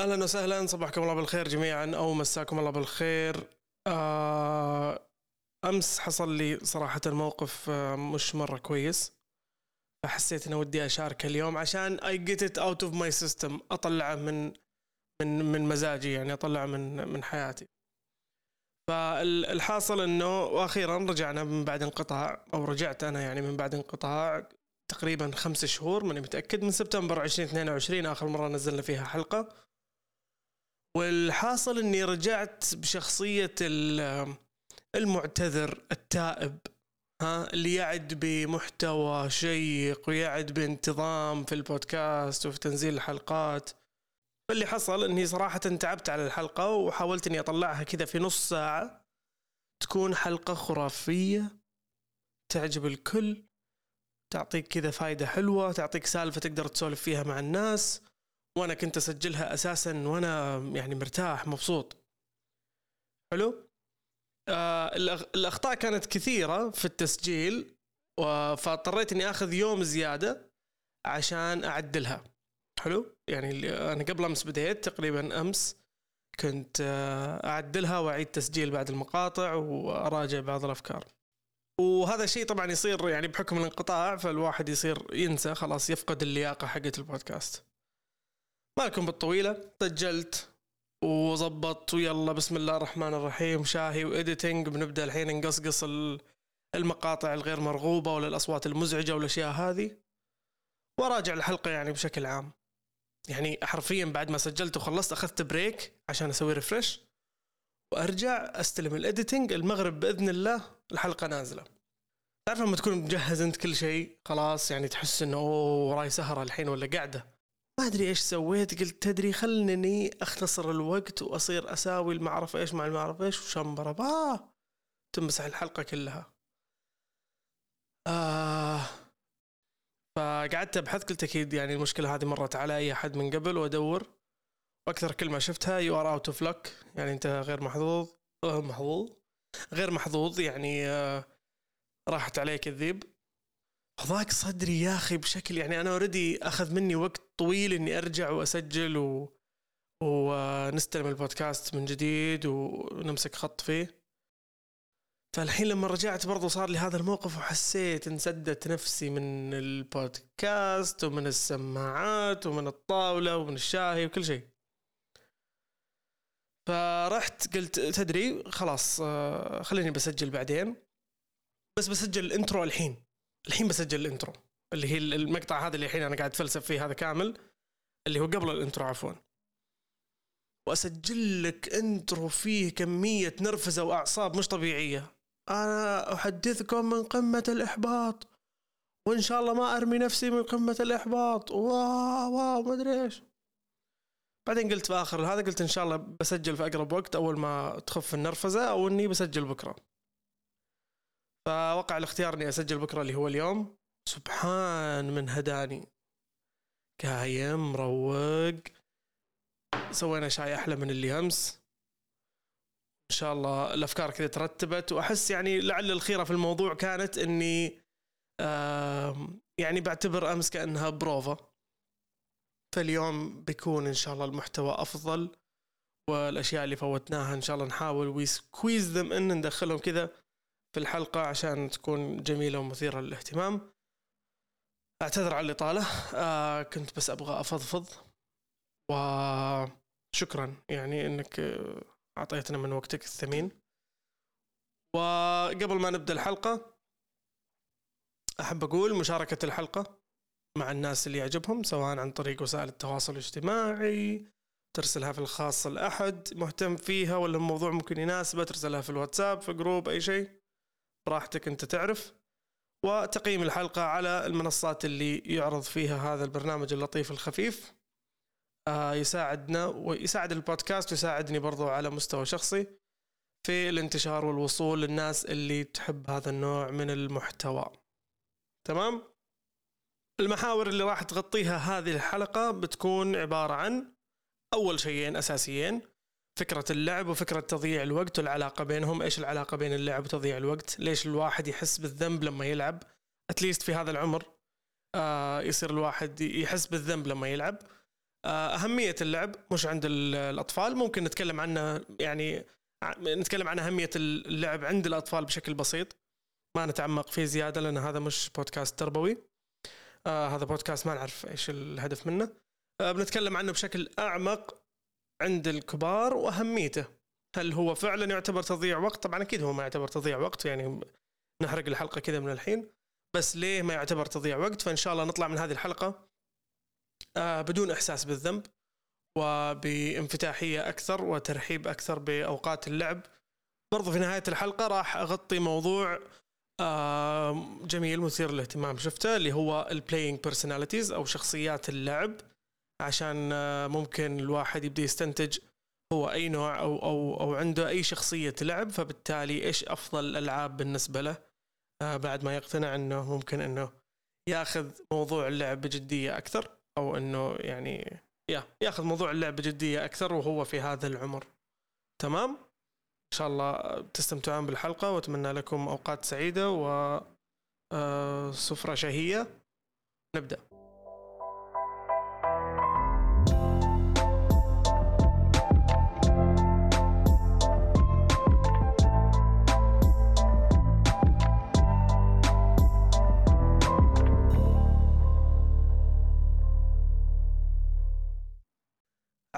أهلا وسهلا صباحكم الله بالخير جميعا أو مساكم الله بالخير. آه أمس حصل لي صراحة موقف آه مش مرة كويس. فحسيت إني ودي أشاركه اليوم عشان I get it out of my system أطلعه من من من مزاجي يعني أطلعه من من حياتي. فالحاصل إنه وأخيرا رجعنا من بعد انقطاع أو رجعت أنا يعني من بعد انقطاع تقريبا خمس شهور ماني متأكد من سبتمبر 2022 آخر مرة نزلنا فيها حلقة. والحاصل إني رجعت بشخصية المعتذر التائب ها اللي يعد بمحتوى شيق ويعد بانتظام في البودكاست وفي تنزيل الحلقات. فاللي حصل إني صراحة تعبت على الحلقة وحاولت إني أطلعها كذا في نص ساعة. تكون حلقة خرافية تعجب الكل تعطيك كذا فايدة حلوة تعطيك سالفة تقدر تسولف فيها مع الناس. وأنا كنت أسجلها أساسا وأنا يعني مرتاح مبسوط. حلو؟ آه الأخطاء كانت كثيرة في التسجيل فاضطريت إني آخذ يوم زيادة عشان أعدلها. حلو؟ يعني أنا قبل أمس بديت تقريبا أمس كنت آه، أعدلها وأعيد تسجيل بعد المقاطع وأراجع بعض الأفكار. وهذا الشيء طبعا يصير يعني بحكم الانقطاع فالواحد يصير ينسى خلاص يفقد اللياقة حقت البودكاست. مالكم بالطويلة. سجلت وظبط ويلا بسم الله الرحمن الرحيم. شاهي و editing. بنبدأ الحين نقصقص المقاطع الغير مرغوبة ولا الأصوات المزعجة والأشياء هذه. وراجع الحلقة يعني بشكل عام. يعني حرفيا بعد ما سجلت وخلصت أخذت break عشان أسوي refresh وأرجع أستلم ال editing. المغرب بإذن الله الحلقة نازلة. تعرف لما تكون مجهز أنت كل شيء خلاص يعني تحس إنه أوه وراي سهرة الحين ولا قاعدة. ما أدري إيش سويت قلت تدري خلني أختصر الوقت وأصير أساوي المعرفة إيش مع المعرفة إيش وشمبرة. آه تمسح الحلقة كلها. آه فقعدت أبحث قلت أكيد يعني المشكلة هذه مرت على اي أحد من قبل وأدور. وأكثر كلمة شفتها you are out of luck يعني أنت غير محظوظ آه محظوظ غير محظوظ يعني آه راحت عليك الذيب. ضاق صدري يا أخي بشكل يعني أنا اوريدي أخذ مني وقت طويل إني أرجع وأسجل و... ونستلم البودكاست من جديد ونمسك خط فيه. فالحين لما رجعت برضو صار لي هذا الموقف وحسيت انسدت نفسي من البودكاست ومن السماعات ومن الطاولة ومن الشاهي وكل شيء. فرحت قلت تدري خلاص آه، خليني بسجل بعدين. بس بسجل ال intro الحين. الحين بسجل ال intro اللي هي المقطع هذا اللي الحين أنا قاعد أتفلسف فيه هذا كامل اللي هو قبل ال intro عفوا. وأسجل لك intro فيه كمية نرفزة وأعصاب مش طبيعية. أنا أحدثكم من قمة الإحباط وإن شاء الله ما أرمي نفسي من قمة الإحباط. wow wow ما أدري إيش. بعدين قلت في آخر هذا قلت إن شاء الله بسجل في أقرب وقت أول ما تخف النرفزة أو إني بسجل بكرة. فوقع الاختيار إني أسجل بكرة اللي هو اليوم. سبحان من هداني. قايم مروق. سوينا شاي أحلى من اللي أمس. إن شاء الله الأفكار كذا ترتبت. وأحس يعني لعل الخيرة في الموضوع كانت إني يعني بعتبر أمس كأنها بروفا فاليوم بيكون إن شاء الله المحتوى أفضل. والأشياء اللي فوتناها إن شاء الله نحاول و squeeze them in ندخلهم كذا. في الحلقة عشان تكون جميلة ومثيرة للاهتمام. أعتذر على الإطالة. آه كنت بس أبغى أفضفض. وشكرا يعني أنك أعطيتنا من وقتك الثمين. وقبل ما نبدأ الحلقة أحب أقول مشاركة الحلقة مع الناس اللي يعجبهم سواء عن طريق وسائل التواصل الاجتماعي ترسلها في الخاص لأحد مهتم فيها ولا الموضوع ممكن يناسبه ترسلها في الواتساب في جروب أي شيء. براحتك أنت تعرف وتقييم الحلقة على المنصات اللي يعرض فيها هذا البرنامج اللطيف الخفيف. آه يساعدنا ويساعد البودكاست ويساعدني برضو على مستوى شخصي في الانتشار والوصول للناس اللي تحب هذا النوع من المحتوى. تمام؟ المحاور اللي راح تغطيها هذه الحلقة بتكون عبارة عن أول شيئين أساسيين. فكرة اللعب وفكرة تضييع الوقت والعلاقة بينهم. إيش العلاقة بين اللعب وتضييع الوقت؟ ليش الواحد يحس بالذنب لما يلعب؟ اتليست في هذا العمر آه يصير الواحد يحس بالذنب لما يلعب. أهمية اللعب مش عند الأطفال. ممكن نتكلم عنه يعني نتكلم عن أهمية اللعب عند الأطفال بشكل بسيط. ما نتعمق فيه زيادة لأن هذا مش بودكاست تربوي. آه هذا بودكاست ما نعرف إيش الهدف منه. آه بنتكلم عنه بشكل أعمق. عند الكبار وأهميته. هل هو فعلا يعتبر تضييع وقت؟ طبعا أكيد هو ما يعتبر تضييع وقت يعني نحرق الحلقة كذا من الحين. بس ليه ما يعتبر تضييع وقت؟ فإن شاء الله نطلع من هذه الحلقة آه بدون إحساس بالذنب وبانفتاحية أكثر وترحيب أكثر بأوقات اللعب. برضو في نهاية الحلقة راح أغطي موضوع جميل مثير للاهتمام. شفته؟ اللي هو ال playing personalities أو شخصيات اللعب. عشان آه ممكن الواحد يبدأ يستنتج هو أي نوع أو أو أو عنده أي شخصية لعب فبالتالي إيش أفضل الألعاب بالنسبة له؟ آه بعد ما يقتنع إنه ممكن إنه يأخذ موضوع اللعب بجدية أكثر أو إنه يعني يا يأخذ موضوع اللعب بجدية أكثر وهو في هذا العمر. تمام؟ إن شاء الله تستمتعون بالحلقة وأتمنى لكم أوقات سعيدة و آه، سفرة شهية. نبدأ.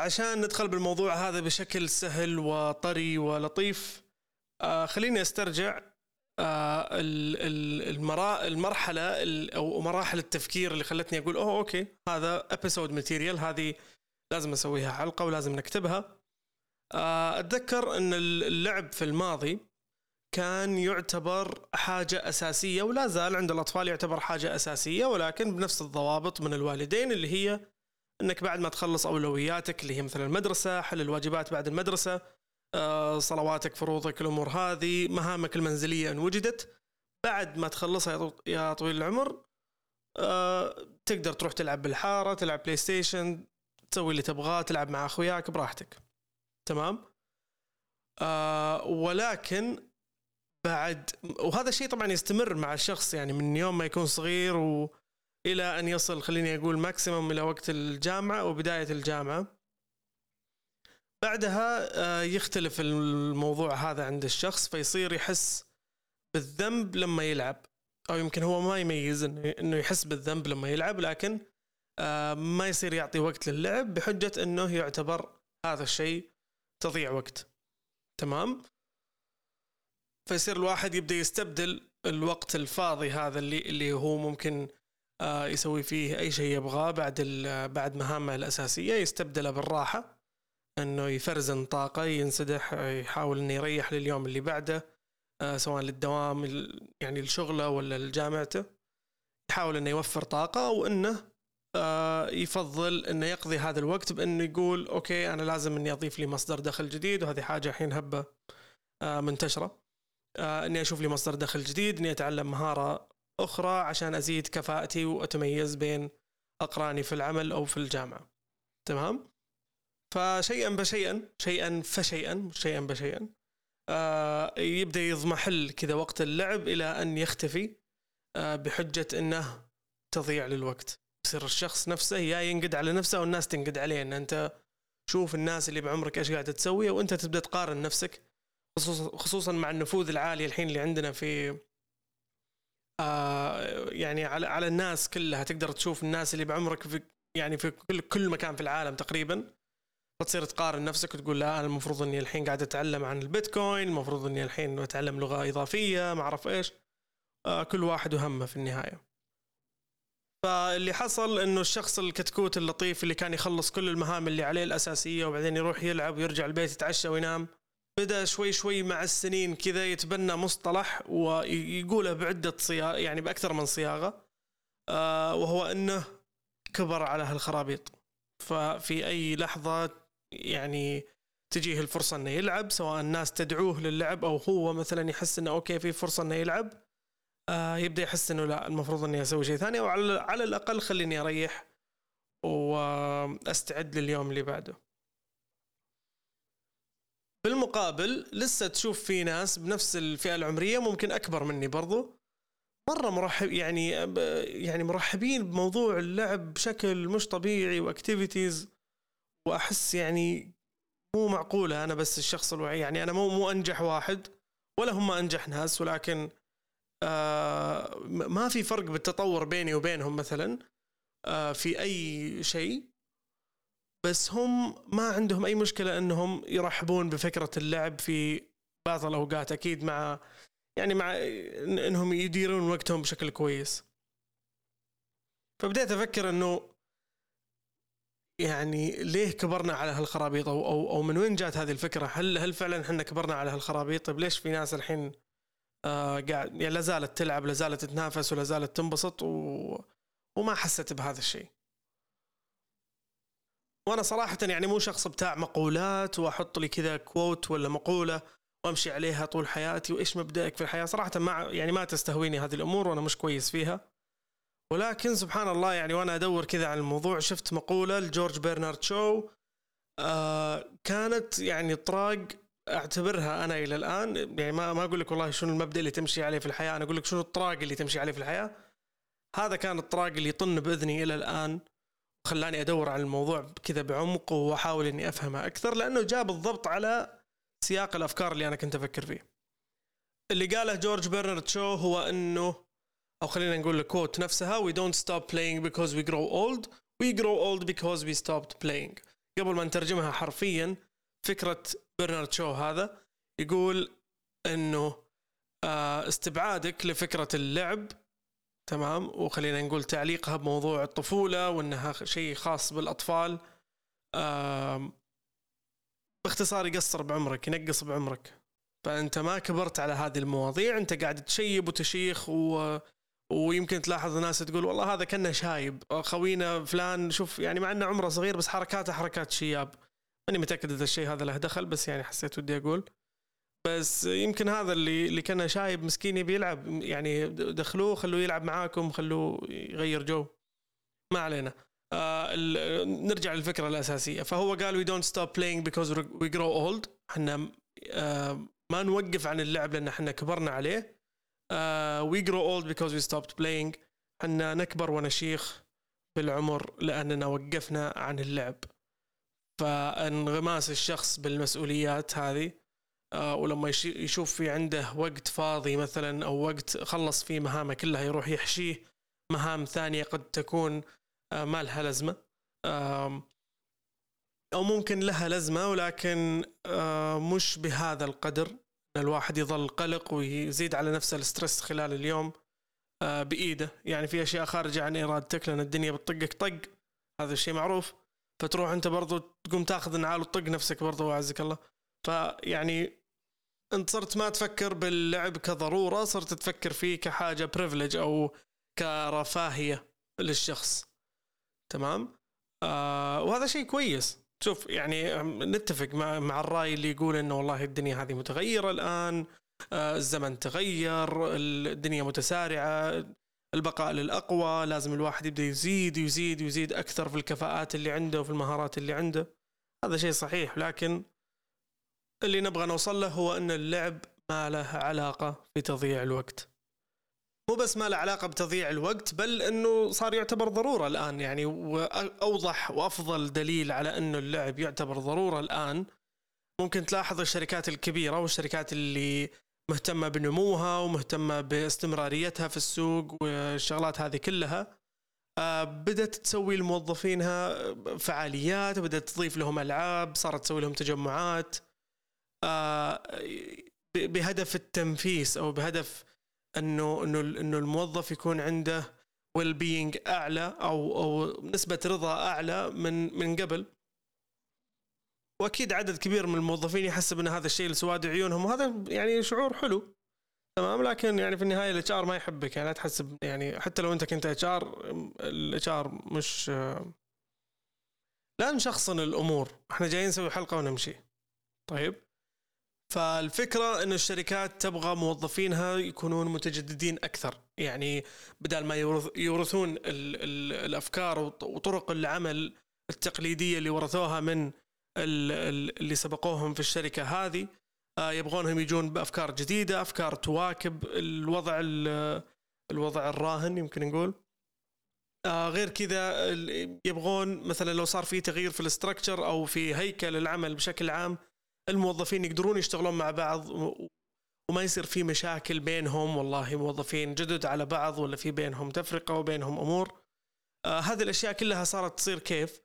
عشان ندخل بالموضوع هذا بشكل سهل وطري ولطيف آه خليني أسترجع آه المرحلة أو مراحل التفكير اللي خلتني أقول أوه okay هذا episode material هذه لازم أسويها حلقه ولازم نكتبها. آه أتذكر إن اللعب في الماضي كان يعتبر حاجة أساسية ولا زال عند الأطفال يعتبر حاجة أساسية ولكن بنفس الضوابط من الوالدين اللي هي إنك بعد ما تخلص أولوياتك اللي هي مثلا المدرسة حل الواجبات بعد المدرسة آه، صلواتك فروضك الأمور هذه مهامك المنزلية إن وجدت بعد ما تخلصها يا طويل العمر آه، تقدر تروح تلعب بالحارة تلعب PlayStation تسوي اللي تبغاه تلعب مع أخوياك براحتك. تمام؟ آه، ولكن بعد وهذا الشيء طبعا يستمر مع الشخص يعني من يوم ما يكون صغير و إلى أن يصل خليني أقول maximum إلى وقت الجامعة وبدايه الجامعة. بعدها آه، يختلف الموضوع هذا عند الشخص فيصير يحس بالذنب لما يلعب. أو يمكن هو ما يميز إنه يحس بالذنب لما يلعب لكن آه، ما يصير يعطي وقت للعب بحجة إنه يعتبر هذا الشيء تضيع وقت. تمام؟ فيصير الواحد يبدأ يستبدل الوقت الفاضي هذا اللي اللي هو ممكن يسوي فيه أي شيء يبغاه بعد بعد مهامه الأساسية يستبدله بالراحة إنه يفرزن طاقة ينسدح يحاول إنه يريح لليوم اللي بعده آه، سواء للدوام يعني لشغله ولا لجامعته. يحاول إنه يوفر طاقة أو انه آه، يفضل إنه يقضي هذا الوقت بإنه يقول أوكي أنا لازم إني أضيف لي مصدر دخل جديد وهذه حاجة الحين هبة منتشرة. إني أشوف لي مصدر دخل جديد إني أتعلم مهارة أخرى عشان أزيد كفاءتي وأتميز بين أقراني في العمل أو في الجامعة. تمام؟ فشيئا بشيئا شيئا فشيئا شيئا بشيئا آه يبدأ يضمحل كذا وقت اللعب إلى أن يختفي آه بحجة أنه تضيع للوقت. يصير الشخص نفسه يا ينقد على نفسه أو الناس تنقد عليه. أن أنت شوف الناس اللي بعمرك إيش قاعدة تسوي وأنت تبدأ تقارن نفسك خصوصا خصوصا مع النفوذ العالي الحين اللي عندنا في آه، يعني على على الناس كلها تقدر تشوف الناس اللي بعمرك في يعني في كل كل مكان في العالم تقريبا. فتصير تقارن نفسك وتقول لا أنا المفروض إني الحين قاعد أتعلم عن البيتكوين المفروض إني الحين أتعلم لغة إضافية ما أعرف إيش. آه كل واحد وهمه في النهاية. فاللي حصل إنه الشخص الكتكوت اللطيف اللي كان يخلص كل المهام اللي عليه الأساسية وبعدين يروح يلعب ويرجع البيت يتعشى وينام بدأ شوي شوي مع السنين كذا يتبنى مصطلح ويقوله بعدة صياغه يعني بأكثر من صياغة آه وهو إنه كبر على هالخرابيط. ففي أي لحظة يعني تجيه الفرصة إنه يلعب سواء الناس تدعوه للعب أو هو مثلا يحس إنه أوكي في فرصة إنه يلعب آه يبدأ يحس إنه لا المفروض إني أسوي شيء ثاني أو على الأقل خليني أريح وأستعد لليوم اللي بعده. بالمقابل لسه تشوف في ناس بنفس الفئة العمرية ممكن أكبر مني برضو. مرة مرحب يعني يعني مرحبين بموضوع اللعب بشكل مش طبيعي واكتيفيتيز وأحس يعني مو معقولة أنا بس الشخص الوعي يعني أنا مو مو أنجح واحد ولا هم أنجح ناس ولكن آه ما في فرق بالتطور بيني وبينهم مثلا آه في أي شيء. بس هم ما عندهم أي مشكلة إنهم يرحبون بفكرة اللعب في بعض الأوقات أكيد مع يعني مع إنهم يديرون وقتهم بشكل كويس فبديت أفكر إنه يعني ليه كبرنا على هالخرابيط أو أو, أو من وين جات هذه الفكرة؟ هل هل فعلا إحنا كبرنا على هالخرابيط؟ طيب ليش في ناس الحين آه قاعد يعني لا زالت تلعب لا زالت تتنافس ولا زالت تنبسط و... وما حست بهذا الشيء. وأنا صراحة يعني مو شخص بتاع مقولات وأحط لي كذا كوت ولا مقولة وأمشي عليها طول حياتي وإيش مبدأك في الحياة. صراحة ما يعني ما تستهويني هذه الأمور وأنا مش كويس فيها. ولكن سبحان الله يعني وأنا أدور كذا عن الموضوع شفت مقولة لجورج برنارد شو آه كانت يعني طراق أعتبرها أنا إلى الآن. يعني ما ما أقول لك والله شنو المبدأ اللي تمشي عليه في الحياة أنا أقول لك شنو الطراق اللي تمشي عليه في الحياة. هذا كان الطراق اللي يطن بإذني إلى الآن. خلاني أدور على الموضوع كذا بعمق وأحاول إني أفهمه أكثر لأنه جاء بالضبط على سياق الأفكار اللي أنا كنت أفكر فيه. اللي قاله جورج برنارد شو هو إنه أو خلينا نقول الكوت نفسها we don't stop playing because we grow old. We grow old because we stopped playing. قبل ما نترجمها حرفيا فكرة برنارد شو هذا؟ يقول إنه آه، استبعادك لفكرة اللعب تمام؟ وخلينا نقول تعليقها بموضوع الطفولة وإنها شيء خاص بالأطفال. باختصار يقصر بعمرك ينقص بعمرك. فأنت ما كبرت على هذه المواضيع أنت قاعد تشيب وتشيخ و... ويمكن تلاحظ ناس تقول والله هذا كنا شايب. خوينا فلان شوف يعني مع إنه عمره صغير بس حركاته حركات شياب. ماني متأكد إذا الشيء هذا له دخل بس يعني حسيت ودي أقول. بس يمكن هذا اللي اللي كان شايب مسكين يبي يلعب يعني دخلوه خلوه يلعب معاكم خلوه يغير جو. ما علينا. آه نرجع للفكرة الأساسية. فهو قال we don't stop playing because we grow old إحنا آه ما نوقف عن اللعب لأن إحنا كبرنا عليه. we grow old because we stopped playing إحنا نكبر ونشيخ بالعمر لأننا وقفنا عن اللعب. فانغماس الشخص بالمسؤوليات هذه ولما يشوف في عنده وقت فاضي مثلا أو وقت خلص فيه مهامه كلها يروح يحشيه مهام ثانية قد تكون آه ما لها لازمه آه أو ممكن لها لازمه ولكن آه مش بهذا القدر. الواحد يظل قلق ويزيد على نفسه الستريس خلال اليوم آه بإيده. يعني في أشياء خارجة عن إرادتك لأن الدنيا بتطقك طق هذا الشيء معروف. فتروح أنت برضو تقوم تاخذ نعال وتطق نفسك برضو أعزك الله. فيعني أنت صرت ما تفكر باللعب كضرورة صرت تفكر فيه كحاجة بريفليج أو كرفاهية للشخص. تمام؟ آه وهذا شيء كويس. شوف يعني نتفق مع مع الرأي اللي يقول إنه والله الدنيا هذه متغيرة الآن آه الزمن تغير الدنيا متسارعة البقاء للأقوى لازم الواحد يبدأ يزيد ويزيد ويزيد أكثر في الكفاءات اللي عنده وفي المهارات اللي عنده. هذا شيء صحيح لكن اللي نبغى نوصل له هو إن اللعب ما له علاقة في تضييع الوقت. مو بس ما له علاقة بتضييع الوقت بل إنه صار يعتبر ضرورة الآن. يعني وأوضح وأفضل دليل على إنه اللعب يعتبر ضرورة الآن ممكن تلاحظ الشركات الكبيرة والشركات اللي مهتمة بنموها ومهتمة باستمراريتها في السوق والشغلات هذه كلها آه، بدأت تسوي لموظفينها فعاليات بدأت تضيف لهم ألعاب صارت تسوي لهم تجمعات. بهدف التنفيس أو بهدف إنه إنه إنه الموظف يكون عنده ويل بينج أعلى أو أو نسبة رضا أعلى من من قبل. وأكيد عدد كبير من الموظفين يحسب إن هذا الشيء لسواد عيونهم وهذا يعني شعور حلو. تمام؟ لكن يعني في النهاية ال HR ما يحبك يعني لا تحسب يعني حتى لو أنت كنت اتش ار الاتش ار مش لا نشخصن الأمور. إحنا جايين نسوي حلقة ونمشي. طيب؟ فالفكرة إن الشركات تبغى موظفينها يكونون متجددين أكثر. يعني بدل ما يورثون ال ال الأفكار وطرق العمل التقليدية اللي ورثوها من اللي سبقوهم في الشركة هذه آه، يبغونهم يجون بأفكار جديدة أفكار تواكب الوضع الوضع الراهن يمكن نقول. آه غير كذا يبغون مثلا لو صار في تغيير في الاستراكشر أو في هيكل العمل بشكل عام الموظفين يقدرون يشتغلون مع بعض وما يصير في مشاكل بينهم والله موظفين جدد على بعض ولا في بينهم تفرقة وبينهم أمور. آه هذه الأشياء كلها صارت تصير كيف؟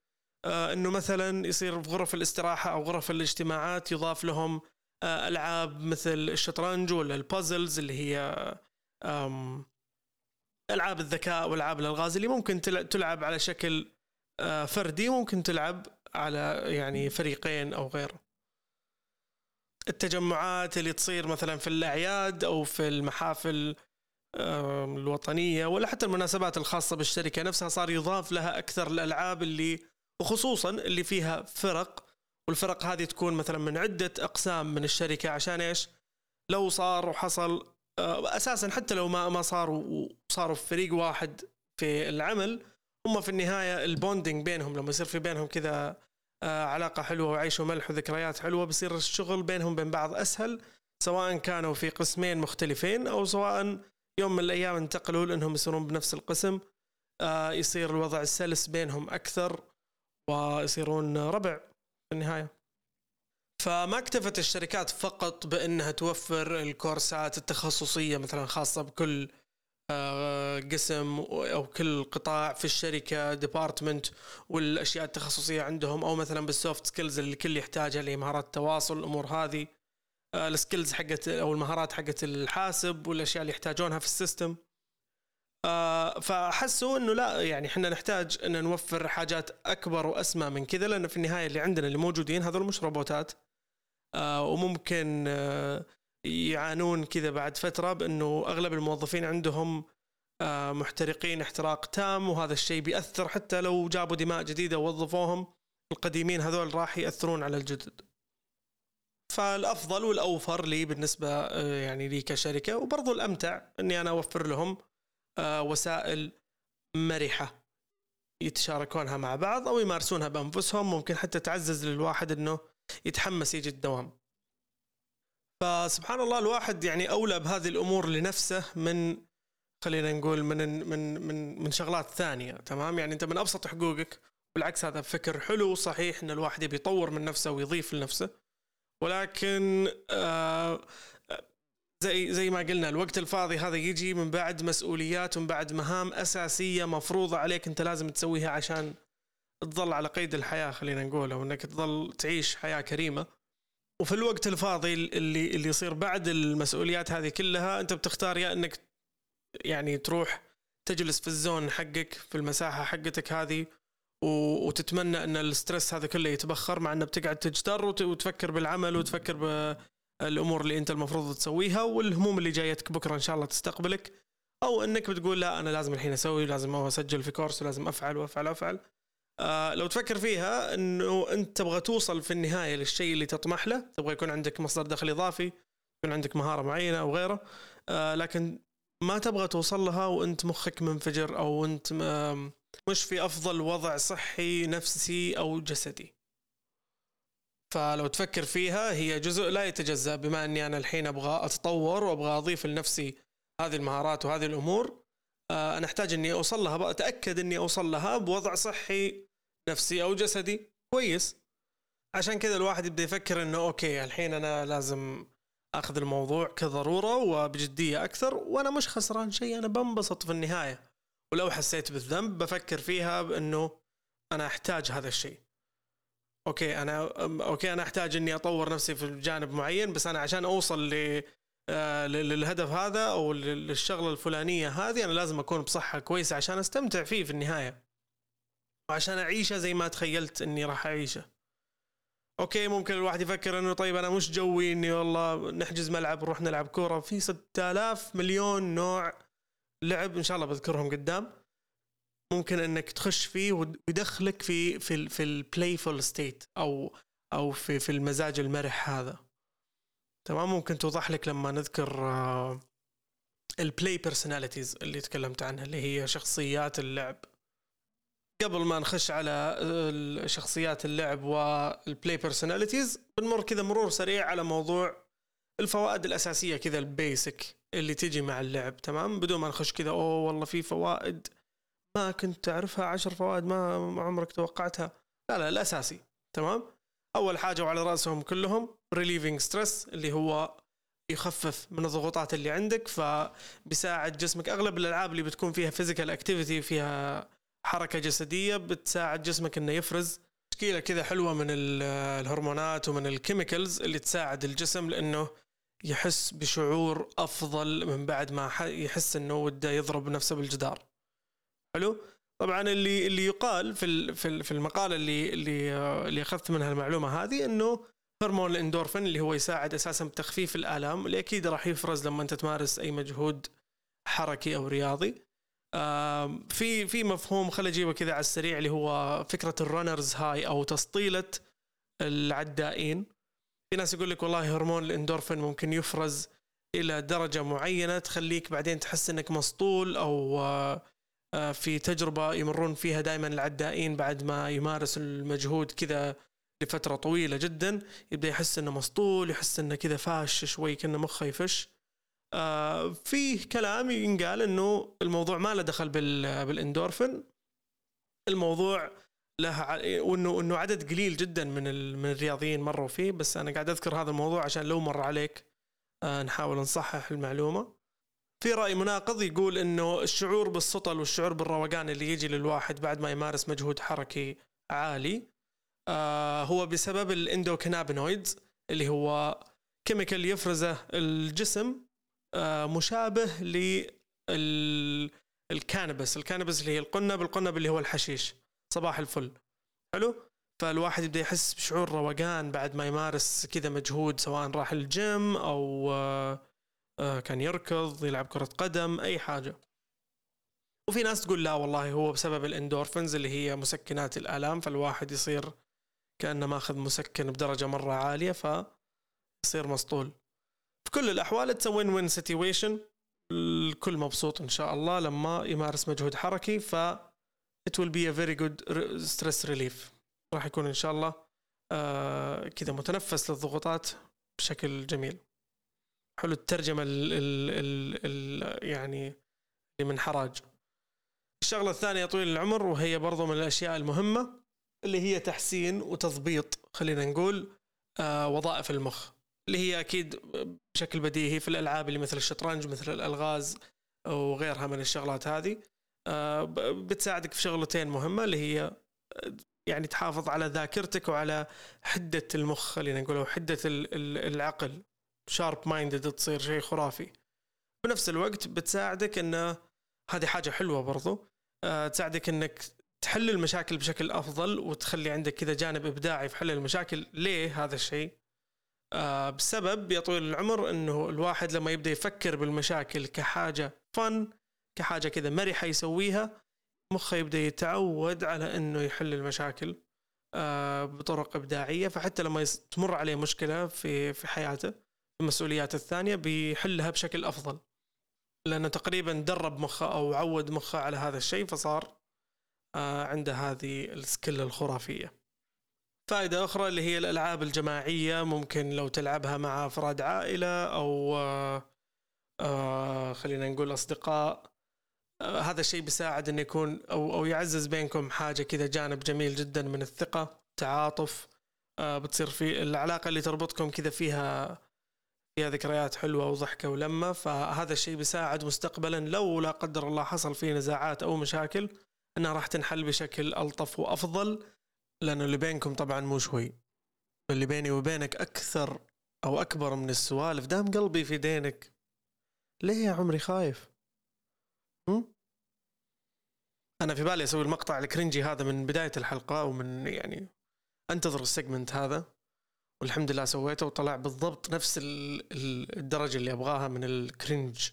آه إنه مثلا يصير في غرف الاستراحة أو غرف الاجتماعات يضاف لهم آه ألعاب مثل الشطرنج ولا البازلز اللي هي ألعاب الذكاء وألعاب الألغاز اللي ممكن تلعب على شكل آه، فردي ممكن تلعب على يعني فريقين أو غيره. التجمعات اللي تصير مثلا في الأعياد أو في المحافل الوطنية ولا حتى المناسبات الخاصة بالشركة نفسها صار يضاف لها أكثر الألعاب اللي وخصوصا اللي فيها فرق والفرق هذه تكون مثلا من عدة أقسام من الشركة عشان إيش؟ لو صار وحصل آه، أساسا حتى لو ما ما صاروا وصاروا في فريق واحد في العمل هم في النهاية البوندنج بينهم لما يصير في بينهم كذا علاقة حلوة وعيش وملح وذكريات حلوة بصير الشغل بينهم بين بعض أسهل سواء كانوا في قسمين مختلفين أو سواء يوم من الأيام انتقلوا لأنهم يصيرون بنفس القسم. آه، يصير الوضع سلس بينهم أكثر ويصيرون ربع في النهاية. فما اكتفت الشركات فقط بأنها توفر الكورسات التخصصية مثلا خاصة بكل آه، قسم أو كل قطاع في الشركة department والأشياء التخصصية عندهم أو مثلا بال soft skills اللي الكل يحتاجها اللي مهارات التواصل الأمور هذه. آه، ال skills حقت أو المهارات حقت الحاسب والأشياء اللي يحتاجونها في ال system. آه، فحسوا إنه لا يعني إحنا نحتاج إن نوفر حاجات أكبر وأسمى من كذا لأن في النهاية اللي عندنا اللي موجودين هذول مش روبوتات. وممكن يعانون كذا بعد فترة بأنه أغلب الموظفين عندهم آه، محترقين احتراق تام وهذا الشيء بيأثر حتى لو جابوا دماء جديدة ووظفوهم القديمين هذول راح يأثرون على الجدد. فالأفضل والأوفر لي بالنسبة آه، يعني لي كشركة وبرضو الأمتع إني أنا أوفر لهم آه، وسائل مرحة يتشاركونها مع بعض أو يمارسونها بأنفسهم ممكن حتى تعزز للواحد إنه يتحمس يجي الدوام. فسبحان الله الواحد يعني أولى بهذه الأمور لنفسه من خلينا نقول من من من من شغلات ثانية تمام؟ يعني أنت من أبسط حقوقك بالعكس هذا فكر حلو صحيح إن الواحد يبي يطور من نفسه ويضيف لنفسه. ولكن آه زي زي ما قلنا الوقت الفاضي هذا يجي من بعد مسؤوليات ومن بعد مهام أساسية مفروضة عليك أنت لازم تسويها عشان تظل على قيد الحياة خلينا نقول أو إنك تظل تعيش حياة كريمة. وفي الوقت الفاضي اللي اللي يصير بعد المسؤوليات هذه كلها أنت بتختار يا إنك يعني تروح تجلس في الزون حقك في المساحة حقتك هذه وتتمنى إن الستريس هذا كله يتبخر مع إنه بتقعد تجتر وتفكر بالعمل وتفكر بالأمور اللي أنت المفروض تسويها والهموم اللي جايتك بكرة إن شاء الله تستقبلك. أو إنك بتقول لا أنا لازم الحين أسوي لازم أسجل في كورس ولازم أفعل وأفعل وأفعل. آه لو تفكر فيها إنه أنت تبغى توصل في النهاية للشيء اللي تطمح له تبغى يكون عندك مصدر دخل إضافي يكون عندك مهارة معينة أو غيره آه لكن ما تبغى توصل لها وأنت مخك منفجر أو أنت مش في أفضل وضع صحي نفسي أو جسدي. فلو تفكر فيها هي جزء لا يتجزأ بما أني أنا الحين أبغى أتطور وأبغى أضيف لنفسي هذه المهارات وهذه الأمور آه، أنا أحتاج إني أوصل لها أتأكد إني أوصل لها بوضع صحي نفسي أو جسدي كويس. عشان كذا الواحد يبدأ يفكر إنه okay الحين أنا لازم أخذ الموضوع كضرورة وبجدية أكثر وأنا مش خسران شيء أنا بنبسط في النهاية. ولو حسيت بالذنب بفكر فيها بانه أنا أحتاج هذا الشيء. okay أنا okay أنا أحتاج إني أطور نفسي في جانب معين بس أنا عشان أوصل ل آه، للهدف هذا أو للشغلة الفلانية هذه أنا لازم أكون بصحة كويسة عشان أستمتع فيه في النهاية. وعشان أعيشه زي ما تخيلت إني راح أعيشه. okay ممكن الواحد يفكر إنه طيب أنا مش جوي إني والله نحجز ملعب نروح نلعب كورة. في 6000 مليون نوع لعب إن شاء الله بذكرهم قدام. ممكن إنك تخش فيه ويدخلك في في في ال playful state أو أو في في المزاج المرح هذا. تمام؟ ممكن توضح لك لما نذكر ال play personalities اللي تكلمت عنها اللي هي شخصيات اللعب. قبل ما نخش على شخصيات اللعب وال play personalities بنمر كذا مرور سريع على موضوع الفوائد الأساسية كذا ال basic اللي تجي مع اللعب تمام؟ بدون ما نخش كذا أوه والله في فوائد ما كنت تعرفها عشر فوائد ما عمرك توقعتها. لا لا الأساسي تمام؟ أول حاجة وعلى رأسهم كلهم relieving stress اللي هو يخفف من الضغوطات اللي عندك فبيساعد جسمك. أغلب الألعاب اللي بتكون فيها physical activity فيها حركة جسدية بتساعد جسمك إنه يفرز. تشكيله كذا حلوة من الهرمونات ومن الكيميكلز اللي تساعد الجسم لأنه يحس بشعور أفضل من بعد ما يحس إنه وده يضرب نفسه بالجدار. حلو؟ طبعا اللي اللي يقال في في المقالة اللي اللي اللي أخذت منها المعلومة هذه إنه هرمون الإندورفين اللي هو يساعد أساسا بتخفيف الآلام اللي أكيد راح يفرز لما أنت تمارس أي مجهود حركي أو رياضي. في في مفهوم خليني أجيبه كذا على السريع اللي هو فكرة الرنرز هاي أو تسطيلة العدائين. في ناس يقول لك والله هرمون الإندورفين ممكن يفرز إلى درجة معينة تخليك بعدين تحس إنك مسطول أو آه، في تجربة يمرون فيها دائما العدائين بعد ما يمارس المجهود كذا لفترة طويلة جدا. يبدأ يحس إنه مسطول يحس إنه كذا فاش شوي كأنه مخه يفش. آه في كلام ينقال إنه الموضوع ما له دخل بالإندورفين. الموضوع له وإنه إنه عدد قليل جدا من من الرياضيين مروا فيه. بس أنا قاعد أذكر هذا الموضوع عشان لو مر عليك آه نحاول نصحح المعلومة. في رأي مناقض يقول إنه الشعور بالسطل والشعور بالروقان اللي يجي للواحد بعد ما يمارس مجهود حركي عالي آه هو بسبب الاندوكنابينويدز اللي هو chemical يفرزه الجسم. مشابه لل cannabis. ال cannabis اللي هي القنب القنب اللي هو الحشيش. صباح الفل. حلو؟ فالواحد يبدأ يحس بشعور روقان بعد ما يمارس كذا مجهود سواء راح الجيم أو آه آه، كان يركض يلعب كرة قدم أي حاجة. وفي ناس تقول لا والله هو بسبب الاندورفنز اللي هي مسكنات الآلام فالواحد يصير كأنه ماخذ مسكن بدرجة مرة عالية فيصير مسطول. في كل الأحوال it's win win situation الكل مبسوط إن شاء الله لما يمارس مجهود حركي ف it will be a very good stress relief. راح يكون إن شاء الله آه كذا متنفس للضغوطات بشكل جميل. حلو الترجمة ال ال ال ال يعني من حراج. الشغلة الثانية طويل العمر وهي برضو من الأشياء المهمة اللي هي تحسين وتضبيط خلينا نقول آه وظائف المخ. اللي هي أكيد بشكل بديهي في الألعاب اللي مثل الشطرنج مثل الألغاز وغيرها من الشغلات هذه. آه بتساعدك في شغلتين مهمة اللي هي يعني تحافظ على ذاكرتك وعلى حدة المخ خلينا نقول أو حده العقل. شارب مايندد تصير شيء خرافي. بنفس الوقت بتساعدك انه هذه حاجة حلوة برضو أه تساعدك إنك تحل المشاكل بشكل أفضل وتخلي عندك كذا جانب إبداعي في حل المشاكل. ليه هذا الشيء؟ بسبب يا طويل العمر إنه الواحد لما يبدأ يفكر بالمشاكل كحاجة فن كحاجة كذا مرحة يسويها مخه يبدأ يتعود على إنه يحل المشاكل أه بطرق إبداعية. فحتى لما تمر عليه مشكلة في في حياته المسؤوليات الثانية بيحلها بشكل أفضل. لأنه تقريبا درب مخه أو عود مخه على هذا الشيء فصار آه، عنده هذه السكيل الخرافية. فائدة أخرى اللي هي الألعاب الجماعية ممكن لو تلعبها مع أفراد عائلة أو آه، خلينا نقول أصدقاء. آه، هذا الشيء بيساعد إنه يكون أو أو يعزز بينكم حاجة كذا جانب جميل جدا من الثقة تعاطف. بتصير في العلاقة اللي تربطكم كذا فيها فيها ذكريات حلوة وضحكة ولمة. فهذا الشيء بيساعد مستقبلا لو لا قدر الله حصل فيه نزاعات أو مشاكل إنها راح تنحل بشكل ألطف وأفضل. لأنه اللي بينكم طبعا مو شوي. اللي بيني وبينك أكثر أو أكبر من السوالف دام قلبي في دينك ليه يا عمري خايف؟ هم؟ أنا في بالي أسوي المقطع الكرنجي هذا من بداية الحلقة ومن يعني أنتظر ال segment هذا. والحمد لله سويته وطلع بالضبط نفس الدرجة اللي أبغاها من ال cringe.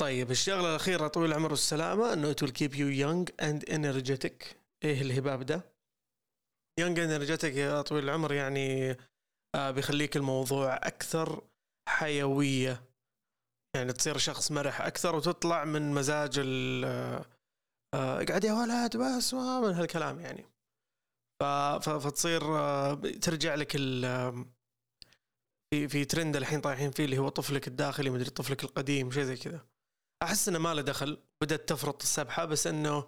طيب الشغلة الأخيرة طويل العمر والسلامة إنه it will keep you young and energetic. إيه الهباب ده؟ Young energetic يا طويل العمر يعني آه بيخليك الموضوع أكثر حيوية. يعني تصير شخص مرح أكثر وتطلع من مزاج ال آه اقعد يا ولد بس من هالكلام يعني. فتصير آه، ترجع لك في في ترند الحين طايحين فيه اللي هو طفلك الداخلي مدري طفلك القديم شيء زي كذا. أحس إنه ما له دخل بدأت تفرط السبحة بس إنه آه،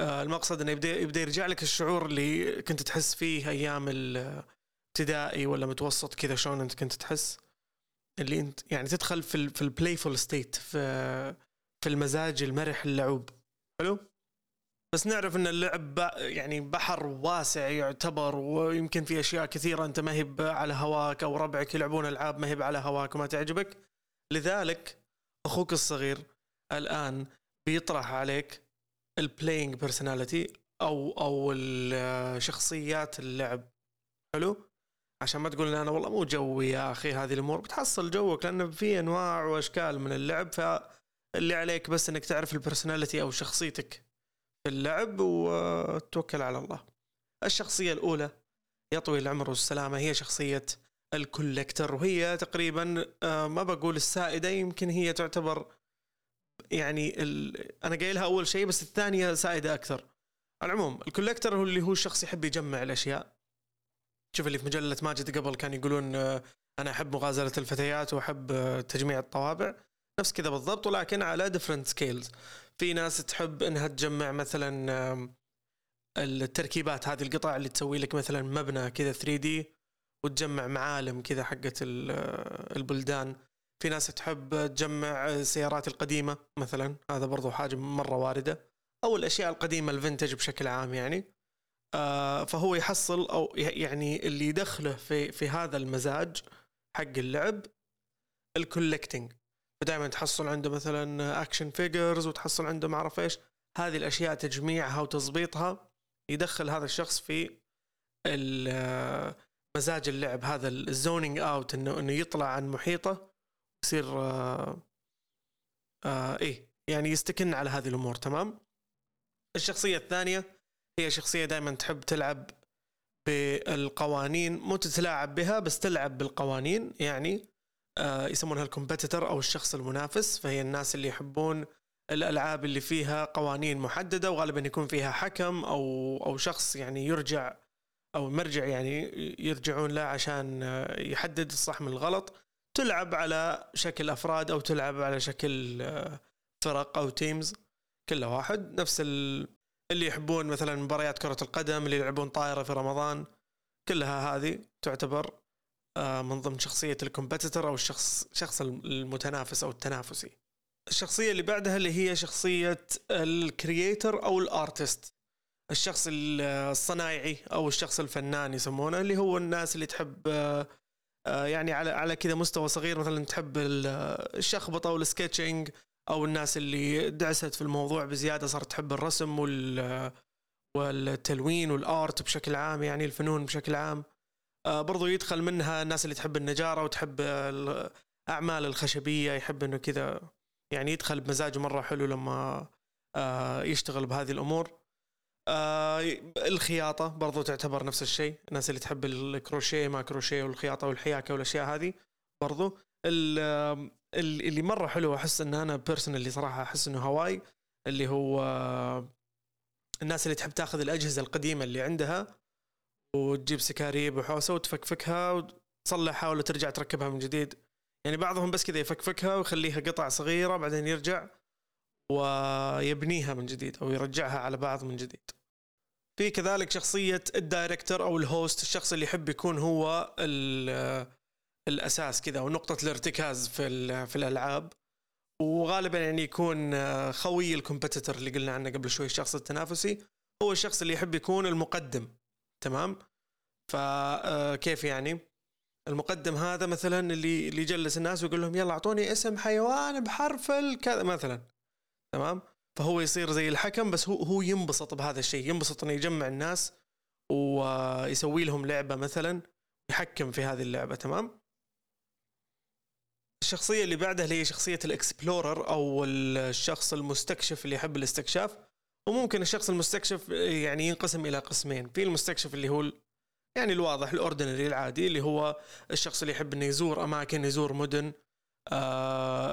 المقصد إنه يبدا يبدأ يرجع لك الشعور اللي كنت تحس فيه أيام الابتدائي ولا متوسط كذا شلون أنت كنت تحس؟ اللي انت يعني تدخل في ال في ال playful state في في المزاج المرح اللعوب. حلو؟ بس نعرف إن اللعب يعني بحر واسع يعتبر ويمكن في أشياء كثيرة أنت ما هي على هواك أو ربعك يلعبون ألعاب ما هي على هواك وما تعجبك. لذلك أخوك الصغير الآن بيطرح عليك ال playing personality أو أو شخصيات اللعب. حلو؟ عشان ما تقول أنا والله مو جوي يا أخي هذه الأمور بتحصل جوك لأنه في أنواع وأشكال من اللعب فاللي عليك بس إنك تعرف ال personality أو شخصيتك في اللعب وتوكل على الله. الشخصية الأولى يا طويل العمر والسلامة هي شخصية الكولكتر وهي تقريبا آه، ما بقول السائدة يمكن هي تعتبر يعني ال... أنا قايلها أول شيء بس الثانية سائدة أكثر. على العموم الكولكتر هو اللي هو الشخص يحب يجمع الأشياء. شوف اللي في مجلة ماجد قبل كان يقولون آه، أنا أحب مغازلة الفتيات وأحب آه، تجميع الطوابع. نفس كذا بالضبط ولكن على different scales في ناس تحب إنها تجمع مثلا التركيبات هذه القطع اللي تسوي لك مثلا مبنى كذا 3D وتجمع معالم كذا حقت البلدان. في ناس تحب تجمع السيارات القديمة مثلا هذا برضو حاجة مرة واردة أو الأشياء القديمة ال vintage بشكل عام يعني. آه، فهو يحصل أو يعني اللي يدخله في في هذا المزاج حق اللعب ال collecting فدائما تحصل عنده مثلا action figures وتحصل عنده ما أعرف إيش. هذه الأشياء تجميعها وتظبيطها يدخل هذا الشخص في مزاج اللعب هذا ال zoning out إنه إنه يطلع عن محيطه يصير آه آه إيه يعني يستكن على هذه الأمور تمام؟ الشخصية الثانية هي شخصية دائما تحب تلعب بالقوانين مو تتلاعب بها بس تلعب بالقوانين يعني آه، يسمونها ال competitor أو الشخص المنافس فهي الناس اللي يحبون الألعاب اللي فيها قوانين محددة وغالبا يكون فيها حكم أو أو شخص يعني يرجع أو مرجع يعني يرجعون له عشان آه، يحدد الصح من الغلط. تلعب على شكل أفراد أو تلعب على شكل آه، فرق أو teams كله واحد. نفس اللي يحبون مثلا مباريات كرة القدم اللي يلعبون طائرة في رمضان كلها هذه تعتبر آه، من ضمن شخصية ال competitor أو الشخص شخص المتنافس أو التنافسي. الشخصية اللي بعدها اللي هي شخصية ال creator أو ال artist الشخص الصنايعي أو الشخص الفنان يسمونه اللي هو الناس اللي تحب آه، آه، يعني على على كذا مستوى صغير. مثلا تحب الشخبطة وال sketching أو الناس اللي دعست في الموضوع بزيادة صارت تحب الرسم وال والتلوين وال art بشكل عام يعني الفنون بشكل عام. آه، برضو يدخل منها الناس اللي تحب النجارة وتحب الاعمال الخشبية يحب إنه كذا يعني يدخل بمزاج مرة حلو لما آه، يشتغل بهذه الأمور. آه، الخياطة برضو تعتبر نفس الشيء. الناس اللي تحب الكروشيه ما كروشيه والخياطة والحياكة والأشياء هذه برضو. اللي مرة حلو أحس إن أنا personally صراحة أحس إنه هواي اللي هو الناس اللي تحب تاخذ الأجهزة القديمة اللي عندها وتجيب سكاريب وحوسة وتفكفكها وتصلحها ولا ترجع تركبها من جديد. يعني بعضهم بس كذا يفكفكها ويخليها قطع صغيرة بعدين يرجع. ويبنيها من جديد أو يرجعها على بعض من جديد. في كذلك شخصية ال director أو ال host الشخص اللي يحب يكون هو الأساس كذا ونقطة الارتكاز في في الألعاب. وغالبا يعني يكون خوي الكومبيتيتور اللي قلنا عنه قبل شوي الشخص التنافسي. هو الشخص اللي يحب يكون المقدم تمام؟ فكيف آه، يعني؟ المقدم هذا مثلا اللي اللي يجلس الناس ويقول لهم يلا أعطوني اسم حيوان بحرف الكذا مثلا. تمام؟ فهو يصير زي الحكم بس هو هو ينبسط بهذا الشيء ينبسط إنه يجمع الناس ويسوي لهم لعبة مثلا يحكم في هذه اللعبة تمام؟ الشخصية اللي بعدها اللي هي شخصية ال explorer أو الشخص المستكشف اللي يحب الاستكشاف وممكن الشخص المستكشف يعني ينقسم إلى قسمين في المستكشف اللي هو يعني الواضح ال ordinary العادي اللي هو الشخص اللي يحب إنه يزور أماكن يزور مدن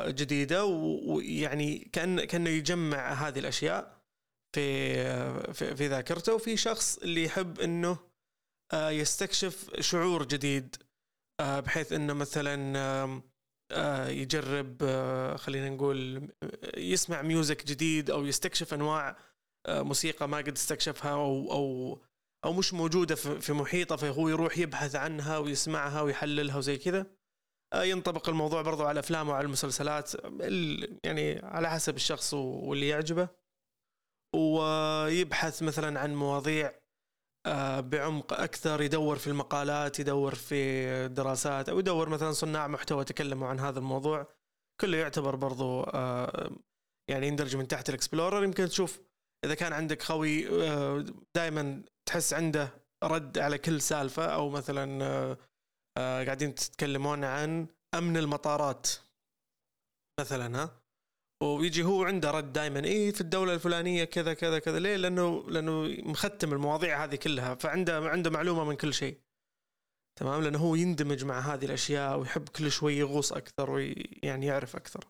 جديدة ويعني كان كأنه يجمع هذه الأشياء في في, في ذاكرته. وفي شخص اللي يحب إنه آه، يستكشف شعور جديد آه، بحيث إنه مثلا آه، يجرب خلينا نقول يسمع ميوزك جديد أو يستكشف أنواع موسيقى ما قد استكشفها أو أو أو مش موجودة في محيطه فهو يروح يبحث عنها ويسمعها ويحللها وزي كذا. ينطبق الموضوع برضو على الافلام وعلى المسلسلات يعني على حسب الشخص واللي يعجبه. ويبحث مثلا عن مواضيع آه، بعمق أكثر يدور في المقالات يدور في دراسات أو يدور مثلا صناع محتوى تكلموا عن هذا الموضوع. كله يعتبر برضو آه، يعني يندرج من تحت الإكسبلورر. يمكن تشوف إذا كان عندك خوي آه، دائما تحس عنده رد على كل سالفة أو مثلا قاعدين تتكلمون عن أمن المطارات مثلا ها ويجي هو عنده رد دائما اي في الدولة الفلانية كذا كذا كذا ليه؟ لأنه لأنه مختم المواضيع هذه كلها فعنده عنده معلومة من كل شيء. تمام لأنه هو يندمج مع هذه الأشياء ويحب كل شوي يغوص أكثر ويعني يعرف أكثر.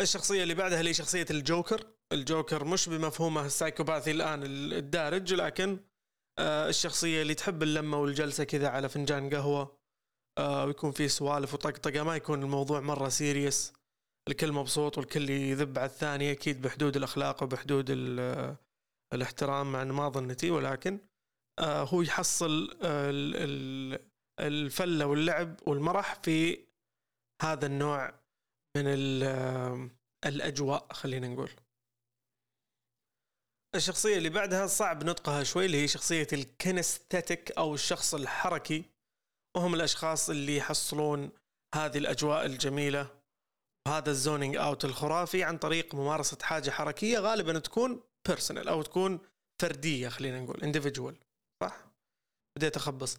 الشخصية اللي بعدها اللي شخصية ال joker، ال joker مش بمفهومه ال psychopathy الآن الدارج لكن آه الشخصية اللي تحب اللمة والجلسة كذا على فنجان قهوة آه ويكون في سوالف وطقطقة ما يكون الموضوع مرة serious. الكل مبسوط والكل يذب على الثاني أكيد بحدود الأخلاق وبحدود الاحترام مع ما ظنتي. ولكن آه، هو يحصل الفلة واللعب والمرح في هذا النوع من الأجواء خلينا نقول. الشخصية اللي بعدها صعب نطقها شوي اللي هي شخصية الكنستاتيك أو الشخص الحركي. وهم الأشخاص اللي يحصلون هذه الأجواء الجميلة هذا الزونينج أوت الخرافي عن طريق ممارسة حاجة حركية غالبا تكون personal أو تكون فردية خلينا نقول individual صح؟ بديت أخبص.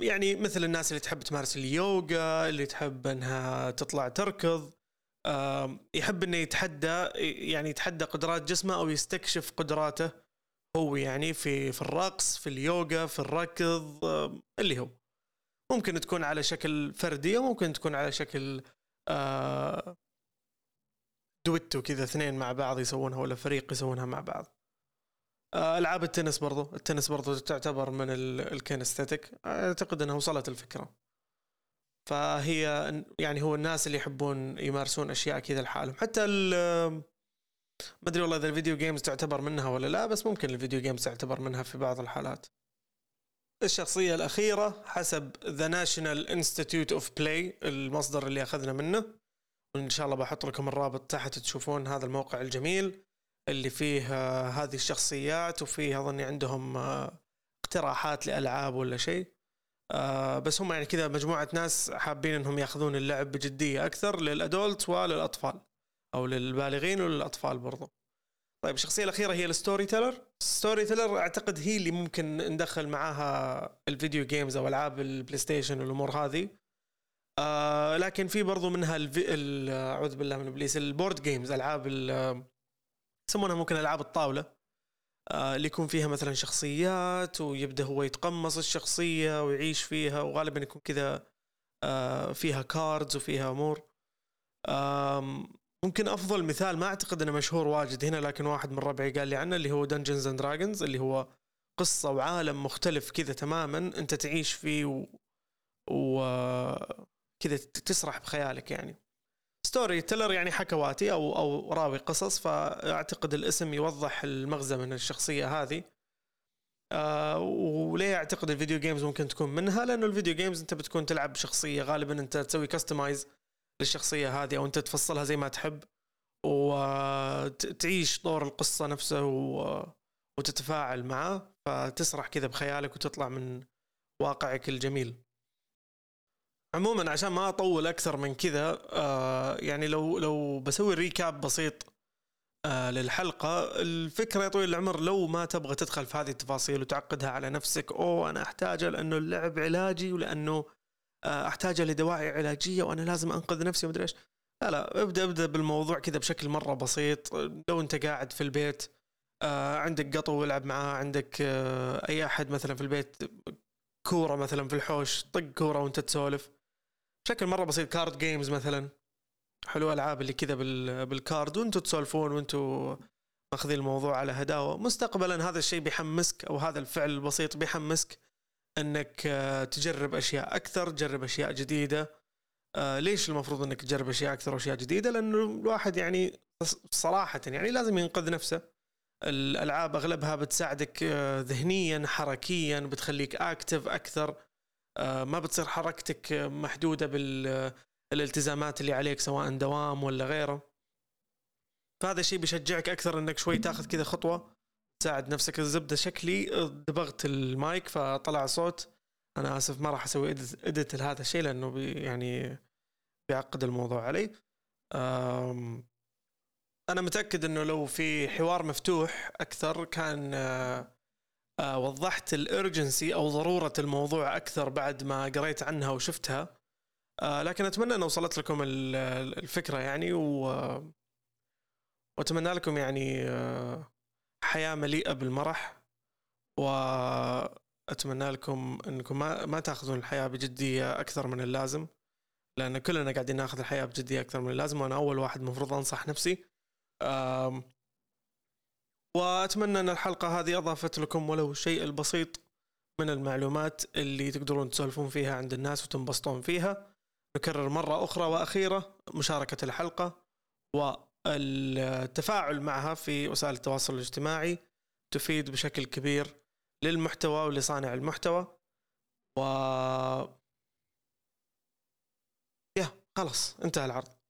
يعني مثل الناس اللي تحب تمارس اليوغا اللي تحب إنها تطلع تركض. يحب إنه يتحدى يعني يتحدى قدرات جسمه أو يستكشف قدراته هو يعني في في الرقص في اليوغا في الركض اللي هو. ممكن تكون على شكل فردي وممكن تكون على شكل دويتو كذا اثنين مع بعض يسوونها ولا فريق يسوونها مع بعض. ألعاب التنس برضو. التنس برضو تعتبر من ال kinesthetic. أعتقد إنها وصلت الفكرة. فهي يعني هو الناس اللي يحبون يمارسون أشياء كذا لحالهم. حتى ما أدري والله إذا ال video games تعتبر منها ولا لا بس ممكن ال video games تعتبر منها في بعض الحالات. الشخصية الأخيرة حسب the National Institute of Play المصدر اللي أخذنا منه. وإن شاء الله بحط لكم الرابط تحت تشوفون هذا الموقع الجميل اللي فيه آه، هذه الشخصيات وفيه أظني عندهم آه، اقتراحات لألعاب ولا شيء. آه، بس هم يعني كذا مجموعة ناس حابين إنهم يأخذون اللعب بجدية أكثر لل adult وللأطفال أو للبالغين وللأطفال برضو. طيب الشخصية الأخيرة هي ال storyteller. storyteller أعتقد هي اللي ممكن ندخل معاها ال video games أو ألعاب البلاي ستيشن والأمور هذه. آه لكن في برضو منها. أعوذ بالله من إبليس ال board games ألعاب يسمونها ممكن ألعاب الطاولة. اللي يكون فيها مثلا شخصيات ويبدأ هو يتقمص الشخصية ويعيش فيها وغالبا يكون كذا آه فيها cards وفيها أمور. ممكن أفضل مثال ما أعتقد إنه مشهور واجد هنا لكن واحد من ربعي قال لي عنه اللي هو Dungeons and Dragons اللي هو قصة وعالم مختلف كذا تماما أنت تعيش فيه و, و... كذا تسرح بخيالك يعني. storyteller يعني حكواتي أو أو راوي قصص فأعتقد الاسم يوضح المغزى من الشخصية هذه. آه وليه أعتقد ال video games ممكن تكون منها؟ لأنه ال video games أنت بتكون تلعب بشخصية غالبا أنت تسوي customize للشخصية هذه أو أنت تفصلها زي ما تحب وتعيش دور القصة نفسه وتتفاعل معه فتسرح كذا بخيالك وتطلع من واقعك الجميل. عموما عشان ما أطول أكثر من كذا آه، يعني لو لو بسوي ريكاب بسيط آه، للحلقة الفكرة يا طويل العمر لو ما تبغى تدخل في هذه التفاصيل وتعقدها على نفسك أوه أنا احتاجه لأنه اللعب علاجي ولأنه آه، احتاجه لدواعي علاجية وأنا لازم أنقذ نفسي ومدري إيش. لا لا ابدأ ابدأ بالموضوع كذا بشكل مرة بسيط. لو أنت قاعد في البيت آه، عندك قطو والعب معاه عندك آه، أي أحد مثلا في البيت كورة مثلا في الحوش طق كورة وأنت تسولف. بشكل مرة بسيط card games مثلا. حلو ألعاب اللي كذا بال card وأنتم تسولفون وأنتم ماخذين الموضوع على هداوة. مستقبلا هذا الشيء بيحمسك أو هذا الفعل البسيط بيحمسك إنك آه، تجرب أشياء أكثر تجرب أشياء جديدة. آه، ليش المفروض إنك تجرب أشياء أكثر واشياء جديدة؟ لأنه الواحد يعني صراحة يعني لازم ينقذ نفسه. الألعاب أغلبها بتساعدك آه، ذهنيا حركيا بتخليك active أكثر. ما بتصير حركتك محدودة بالالتزامات اللي عليك سواء دوام ولا غيره. فهذا الشيء بيشجعك أكثر إنك شوي تاخذ كذا خطوة تساعد نفسك. الزبدة شكلي دقيت المايك فطلع صوت. أنا آسف ما راح أسوي edit لهذا الشيء لأنه بي يعني بيعقد الموضوع علي. أنا متأكد إنه لو في حوار مفتوح أكثر كان آه، آه، وضحت الارجنسي أو ضرورة الموضوع أكثر بعد ما قريت عنها وشفتها. آه، لكن أتمنى أن وصلت لكم الفكرة يعني و وأتمنى لكم يعني حياة مليئة بالمرح وأتمنى لكم أنكم ما ما تأخذون الحياة بجدية أكثر من اللازم لأن كلنا قاعدين نأخذ الحياة بجدية أكثر من اللازم وأنا أول واحد المفروض أنصح نفسي. وأتمنى أن الحلقة هذه أضافت لكم ولو الشيء البسيط من المعلومات اللي تقدرون تسولفون فيها عند الناس وتنبسطون فيها. نكرر مرة أخرى وأخيرة مشاركة الحلقة و التفاعل معها في وسائل التواصل الاجتماعي تفيد بشكل كبير للمحتوى ولصانع المحتوى. و يا خلاص انتهى العرض.